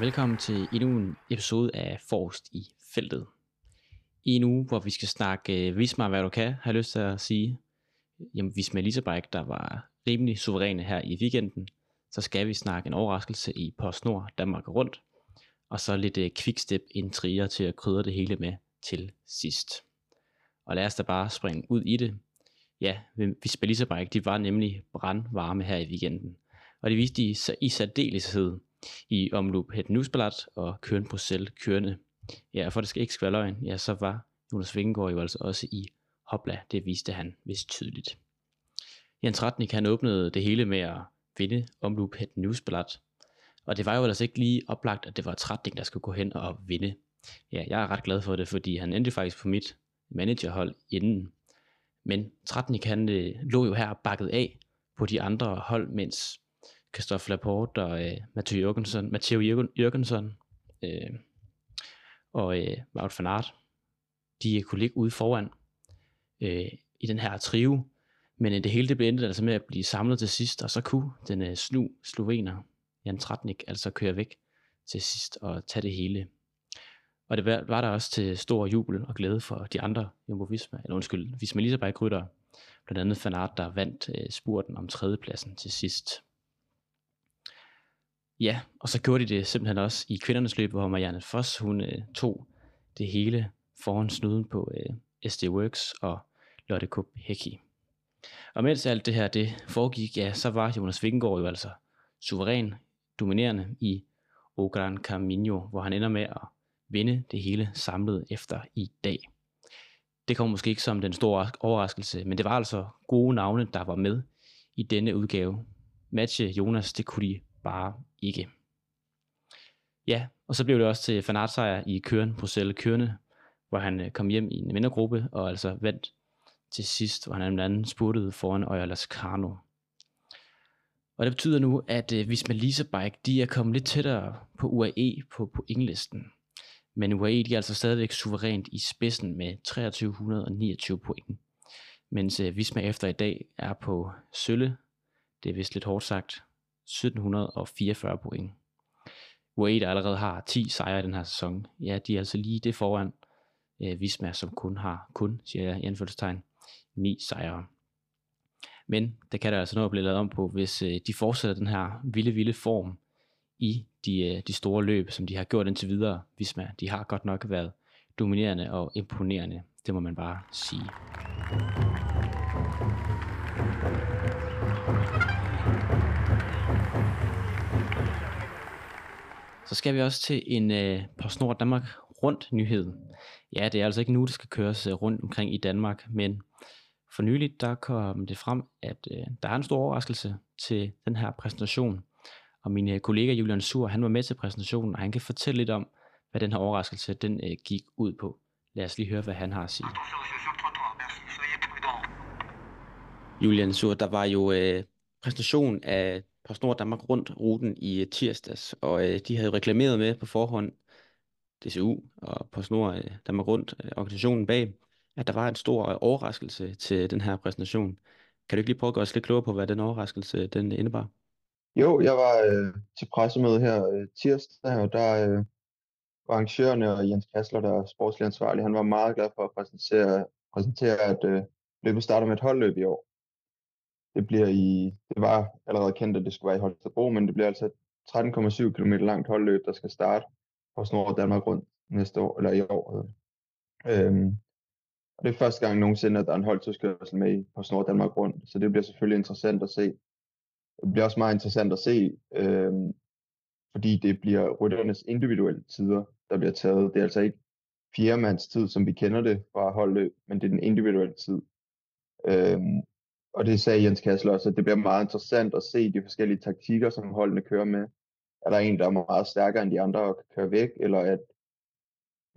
Velkommen til endnu en episode af Forrest i feltet. I en uge, hvor vi skal snakke uh, Vis mig, hvad du kan, har jeg lyst til at sige. Jamen, Vis mig Elisabeth, der var rimelig suveræne her i weekenden, så skal vi snakke en overraskelse i PostNord Danmark Rundt, og så lidt uh, quickstep intriger til at krydre det hele med til sidst. Og lad os da bare springe ud i det. Ja, Vis mig Elisabeth, de var nemlig brandvarme her i weekenden, og det viste de i særdeleshed i omløb Het Newsblad og Køren på kørende. Ja, for det skal ikke skal være løgn, ja, så var Jonas Vingegaard jo altså også i Hopla, det viste han vist tydeligt. Jens Ratnik han åbnede det hele med at vinde omløb Het Newsblad, og det var jo altså ikke lige oplagt, at det var Tratnik, der skulle gå hen og vinde. Ja, jeg er ret glad for det, fordi han endte faktisk på mit managerhold inden. Men Tratnik han øh, lå jo her bakket af på de andre hold, mens Christophe Laporte og øh, Matteo Jørgensen, Matteo Jørgensen øh, og øh, Wout van Aert, de kunne ligge ude foran øh, i den her trio, men øh, det hele det blev endt altså med at blive samlet til sidst, og så kunne den øh, snu slovener, Jan Tratnik, altså køre væk til sidst og tage det hele. Og det var, var der også til stor jubel og glæde for de andre Jumbo Visma, eller undskyld, Visma Elisabeth rytter, blandt andet Fanart, der vandt øh, spurten om tredjepladsen til sidst. Ja, og så gjorde de det simpelthen også i kvindernes løb, hvor Marianne Foss, hun øh, tog det hele foran snuden på øh, SD Works og Lotte Kup Hecki. Og mens alt det her det foregik, ja, så var Jonas Vingegaard jo altså suveræn, dominerende i O Gran Camino, hvor han ender med at vinde det hele samlet efter i dag. Det kom måske ikke som den store overraskelse, men det var altså gode navne, der var med i denne udgave. Matche Jonas, det kunne de bare ikke. Ja, og så blev det også til Fanart i Køren, Bruxelles Kørende, hvor han øh, kom hjem i en mindre gruppe, og altså vandt til sidst, hvor han blandt andet spurtede foran Øjer Karno. Og det betyder nu, at uh, Visma Lisa Bike, de er kommet lidt tættere på UAE på pointlisten. Men UAE, de er altså stadigvæk suverænt i spidsen med 2329 point. Mens øh, Visma efter i dag er på Sølle, det er vist lidt hårdt sagt, 1744 point. UAE, der allerede har 10 sejre i den her sæson, ja, de er altså lige det foran øh, Visma, som kun har, kun, siger jeg i anførselstegn, 9 sejre. Men det kan der altså nå at blive lavet om på, hvis øh, de fortsætter den her vilde, vilde form i de, øh, de store løb, som de har gjort indtil videre. Visma, de har godt nok været dominerende og imponerende, det må man bare sige. Så skal vi også til en øh, PostNord Danmark rundt nyhed. Ja, det er altså ikke nu, det skal køres øh, rundt omkring i Danmark, men for nyligt der kom det frem, at øh, der er en stor overraskelse til den her præsentation. Og min øh, kollega Julian Sur, han var med til præsentationen, og han kan fortælle lidt om, hvad den her overraskelse den øh, gik ud på. Lad os lige høre, hvad han har at sige. Julian Sur, der var jo øh, præsentation af PostNord Danmark rundt ruten i øh, tirsdags, og øh, de havde reklameret med på forhånd, DCU og PostNord øh, Danmark rundt, øh, organisationen bag, at der var en stor øh, overraskelse til den her præsentation. Kan du ikke lige prøve at gøre os lidt klogere på, hvad den overraskelse øh, den indebar? Jo, jeg var øh, til pressemøde her øh, tirsdag, og der øh, var arrangørerne og Jens Kassler, der er sportslig ansvarlig, han var meget glad for at præsentere, præsentere at øh, løbet starter med et holdløb i år. Det bliver i, det var allerede kendt, at det skulle være i Holstebro, men det bliver altså 13,7 km langt holdløb, der skal starte på Snor Danmark rundt næste år, eller i år. Øhm, og det er første gang nogensinde, at der er en holdtidskørsel med på Snor Danmark rundt, så det bliver selvfølgelig interessant at se. Det bliver også meget interessant at se, øhm, fordi det bliver rytternes individuelle tider, der bliver taget. Det er altså ikke fjerdemands tid, som vi kender det fra holdløb, men det er den individuelle tid. Øhm, og det sagde Jens Kassel også, at det bliver meget interessant at se de forskellige taktikker, som holdene kører med. Er der en, der er meget stærkere end de andre og kan køre væk, eller at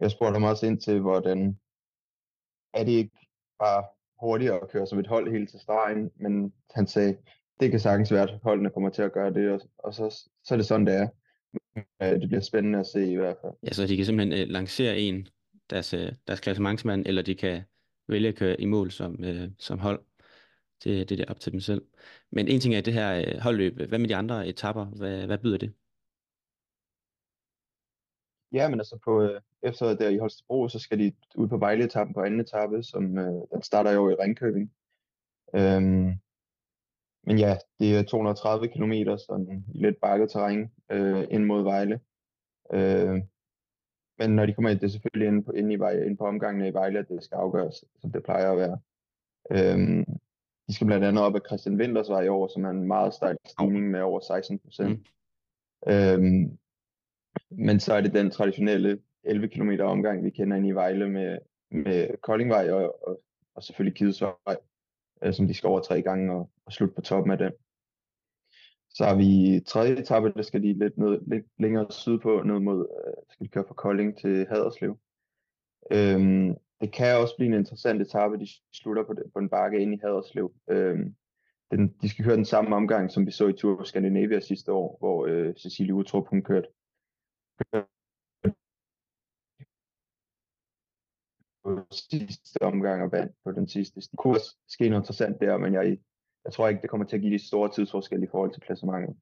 jeg spurgte ham også ind til, hvordan er det ikke bare hurtigere at køre som et hold hele til stregen, men han sagde, det kan sagtens være, at holdene kommer til at gøre det, og, og så, så er det sådan, det er. Øh, det bliver spændende at se i hvert fald. Ja, så de kan simpelthen uh, lancere en, deres, uh, deres klassementsmand, eller de kan vælge at køre i mål som, uh, som hold. Det, det er op til dem selv. Men en ting er det her øh, holdløb. Hvad med de andre etapper? Hvad, hvad byder det? Ja, men altså på, øh, efter der i Holstebro, så skal de ud på Vejle-etappen på anden etape, som øh, den starter jo i Ringkøbing. Øhm, men ja, det er 230 km sådan i lidt bakket terræn øh, ind mod Vejle. Øh, men når de kommer ind, det er selvfølgelig inde på, inde i Vejle, inde på omgangene i Vejle, at det skal afgøres, som det plejer at være. Øhm, de skal blandt andet op ad Christian Winters vej i år, som er en meget stejl stigning med over 16 procent. Mm. Øhm, men så er det den traditionelle 11 km omgang, vi kender ind i Vejle med, med Koldingvej og, og, og selvfølgelig Kidesvej, øh, som de skal over tre gange og, og slutte på toppen af den. Så har vi tredje etape, der skal de lidt, ned, lidt længere sydpå, ned mod, øh, skal de køre fra Kolding til Haderslev. Øhm, det kan også blive en interessant etape, de slutter på, det, på en bakke ind i Haderslev. Øhm, den, de skal køre den samme omgang, som vi så i Tour Scandinavia sidste år, hvor øh, Cecilie Utrup hun kørte på sidste omgang og vandt på den sidste. Det kunne også ske noget interessant der, men jeg, jeg tror ikke, det kommer til at give de store tidsforskelle i forhold til klassementet.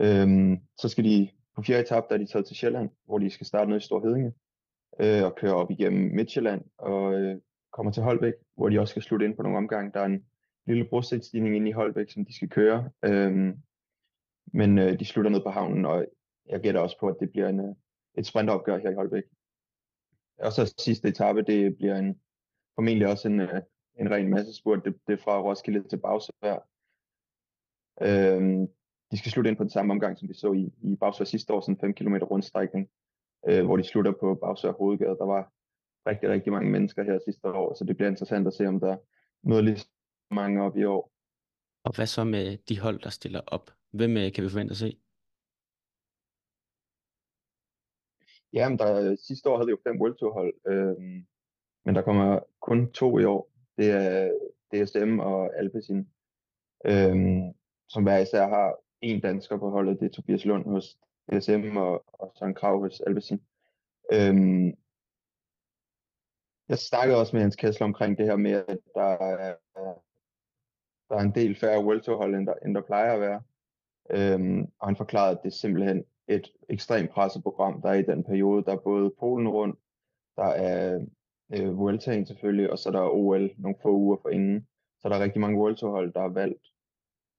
Øhm, så skal de på fjerde etape, der er de taget til Sjælland, hvor de skal starte ned i Storhedinge øh, og kører op igennem Midtjylland og øh, kommer til Holbæk, hvor de også skal slutte ind på nogle omgange. Der er en lille brostenstigning ind i Holbæk, som de skal køre. øh, men øh, de slutter ned på havnen, og jeg gætter også på, at det bliver en, øh, et sprintopgør her i Holbæk. Og så sidste etape, det bliver en, formentlig også en, øh, en ren masse spurt. Det, det er fra Roskilde til Bagsvær. Øhm, de skal slutte ind på den samme omgang, som vi så i, i Bagsvær sidste år, sådan en 5 km rundstrækning, øh, hvor de slutter på Bagsvær Hovedgade. Der var rigtig, rigtig mange mennesker her sidste år, så det bliver interessant at se, om der møder lige mange op i år. Og hvad så med de hold, der stiller op? Hvem øh, kan vi forvente at se? Jamen, der, sidste år havde vi jo fem World Tour hold, øh, men der kommer kun to i år. Det er DSM og Alpecin, øh, som hver især har en dansker på holdet. Det er Tobias Lund hos DSM og, og Søren Krav hos Alvesen. Øhm, jeg snakkede også med Hans Kessler omkring det her med, at der er, der er en del færre World Tour hold, end der, end der plejer at være. Øhm, og han forklarede, at det er simpelthen et ekstremt presset program, der er i den periode. Der er både Polen rundt, der er øh, Vueltaen selvfølgelig, og så der er OL nogle få uger for inden. Så der er rigtig mange World Tour hold, der har valgt,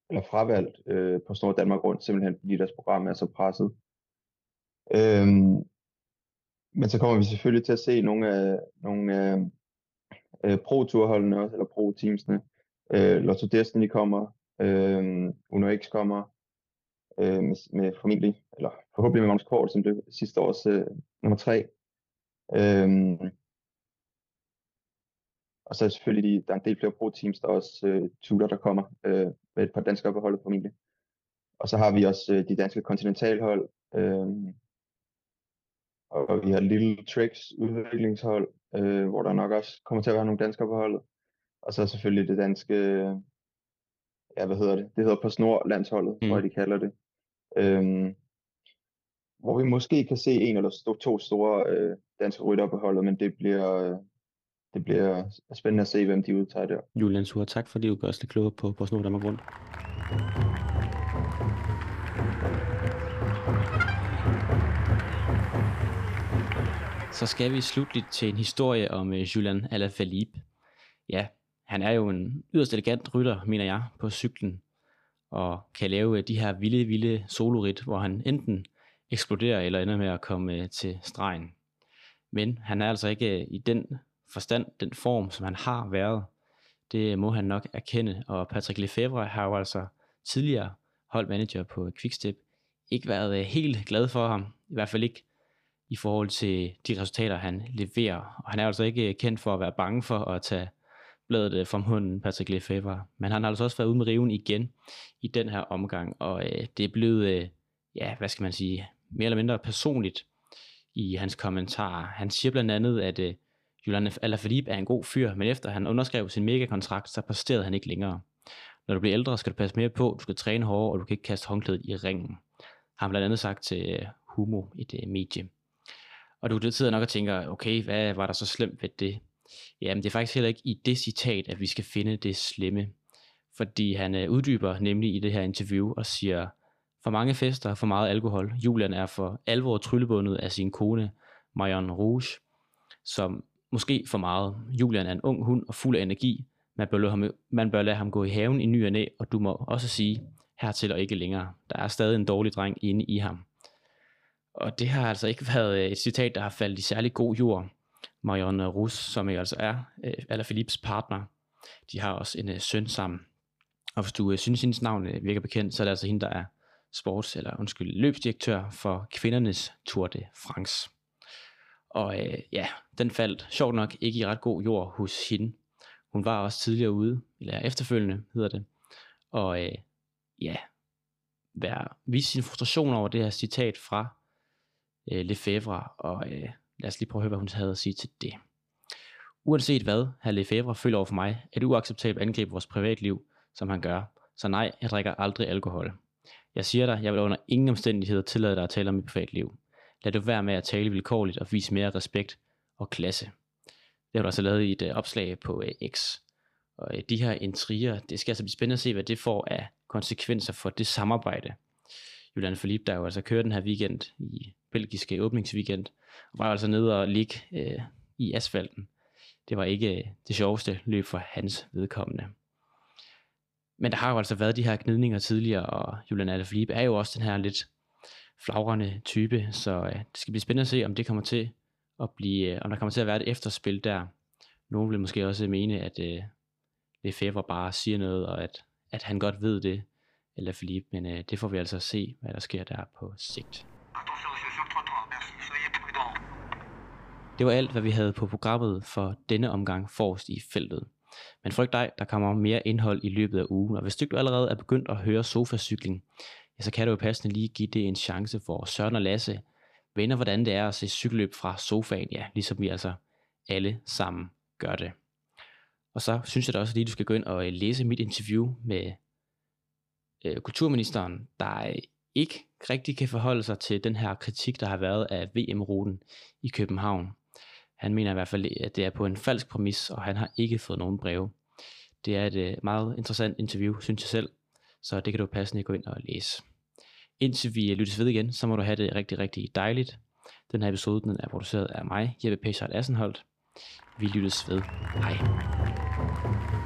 eller fravalgt øh, på Snor Danmark rundt, simpelthen fordi deres program er så presset. Øhm, men så kommer vi selvfølgelig til at se nogle af nogle af øh, pro-turholdene også, eller pro-teamsene. Øh, Lotto Destiny kommer, øh, Uno X kommer, øh, med, med formentlig, eller forhåbentlig med Magnus Kort, som blev sidste års øh, nummer tre. Øhm, og så er selvfølgelig, de, der er en del flere pro-teams, der er også øh, tutor, der kommer øh, med et par danskere på holdet formentlig. Og så har vi også øh, de danske kontinentalhold, øh, og vi har Little Tricks udviklingshold, øh, hvor der nok også kommer til at være nogle danskere på holdet. Og så selvfølgelig det danske, ja hvad hedder det, det hedder på snor landsholdet, mm. tror jeg de kalder det. Øhm, hvor vi måske kan se en eller to store øh, danske rytter på holdet, men det bliver, øh, det bliver spændende at se, hvem de udtager der. Julian Sur, tak fordi du gør os lidt klogere på, på Snor Danmark Rundt. Så skal vi slutligt til en historie om øh, Julian Alaphilippe. Ja, han er jo en yderst elegant rytter, mener jeg, på cyklen og kan lave øh, de her vilde, vilde solorit, hvor han enten eksploderer eller ender med at komme øh, til stregen. Men han er altså ikke i den forstand, den form, som han har været. Det må han nok erkende, og Patrick Lefebvre har jo altså tidligere holdt manager på Quickstep ikke været helt glad for ham, i hvert fald ikke i forhold til de resultater, han leverer. Og han er altså ikke kendt for at være bange for at tage bladet øh, fra hunden Patrick Lefebvre. Men han har altså også været ude med riven igen i den her omgang, og øh, det er blevet, øh, ja, hvad skal man sige, mere eller mindre personligt i hans kommentarer. Han siger blandt andet, at øh, Julian Alaphilippe er en god fyr, men efter han underskrev sin megakontrakt, så præsterede han ikke længere. Når du bliver ældre, skal du passe mere på, du skal træne hårdere, og du kan ikke kaste håndklædet i ringen. Har han blandt andet sagt til øh, Humo, et øh, medie. Og du sidder nok og tænker, okay, hvad var der så slemt ved det? Jamen det er faktisk heller ikke i det citat, at vi skal finde det slemme. Fordi han øh, uddyber nemlig i det her interview og siger, For mange fester og for meget alkohol. Julian er for alvor tryllebundet af sin kone, Marion Rouge, som måske for meget. Julian er en ung hund og fuld af energi. Man bør, lade ham, man bør lade ham gå i haven i ny og næ, og du må også sige, hertil og ikke længere. Der er stadig en dårlig dreng inde i ham. Og det har altså ikke været øh, et citat, der har faldet i særlig god jord. Marion Rus, som jo altså er øh, eller Philips partner, de har også en øh, søn sammen. Og hvis du synes, hendes navn virker bekendt, så er det altså hende, der er sports, eller undskyld, løbsdirektør for kvindernes Tour de France. Og øh, ja, den faldt sjovt nok ikke i ret god jord hos hende. Hun var også tidligere ude, eller efterfølgende hedder det, og øh, ja, være, vise sin frustration over det her citat fra øh, Lefebvre, og øh, lad os lige prøve at høre, hvad hun havde at sige til det. Uanset hvad, herr Lefebvre føler over for mig, er det uacceptabelt at angribe vores privatliv, som han gør. Så nej, jeg drikker aldrig alkohol. Jeg siger dig, jeg vil under ingen omstændigheder tillade dig at tale om mit privatliv. Lad du være med at tale vilkårligt og vise mere respekt og klasse. Det har du altså lavet i et øh, opslag på øh, X. Og øh, de her intriger, det skal altså blive spændende at se, hvad det får af konsekvenser for det samarbejde. Julian Philippe, der jo altså kører den her weekend i belgiske åbningsweekend, og var altså nede og ligge øh, i asfalten. Det var ikke øh, det sjoveste løb for hans vedkommende. Men der har jo altså været de her gnidninger tidligere, og Julian Alaphilippe er jo også den her lidt flagrende type, så øh, det skal blive spændende at se, om det kommer til at blive, øh, om der kommer til at være et efterspil der. Nogle vil måske også mene, at øh, Lefebvre bare siger noget, og at, at han godt ved det, eller Philippe, men øh, det får vi altså se, hvad der sker der på sigt. Det var alt, hvad vi havde på programmet for denne omgang forrest i feltet. Men frygt dig, der kommer mere indhold i løbet af ugen, og hvis du allerede er begyndt at høre sofacykling, ja, så kan du jo passende lige give det en chance for Søren og Lasse vender, hvordan det er at se cykelløb fra sofaen, ja, ligesom vi altså alle sammen gør det. Og så synes jeg da også lige, du skal gå ind og læse mit interview med øh, kulturministeren, der ikke rigtig kan forholde sig til den her kritik, der har været af VM-ruten i København. Han mener i hvert fald, at det er på en falsk præmis, og han har ikke fået nogen breve. Det er et øh, meget interessant interview, synes jeg selv, så det kan du passende gå ind og læse. Indtil vi lyttes ved igen, så må du have det rigtig, rigtig dejligt. Den her episode den er produceret af mig, Jeppe Pechard Assenholdt. Vi lyttes ved. Hej.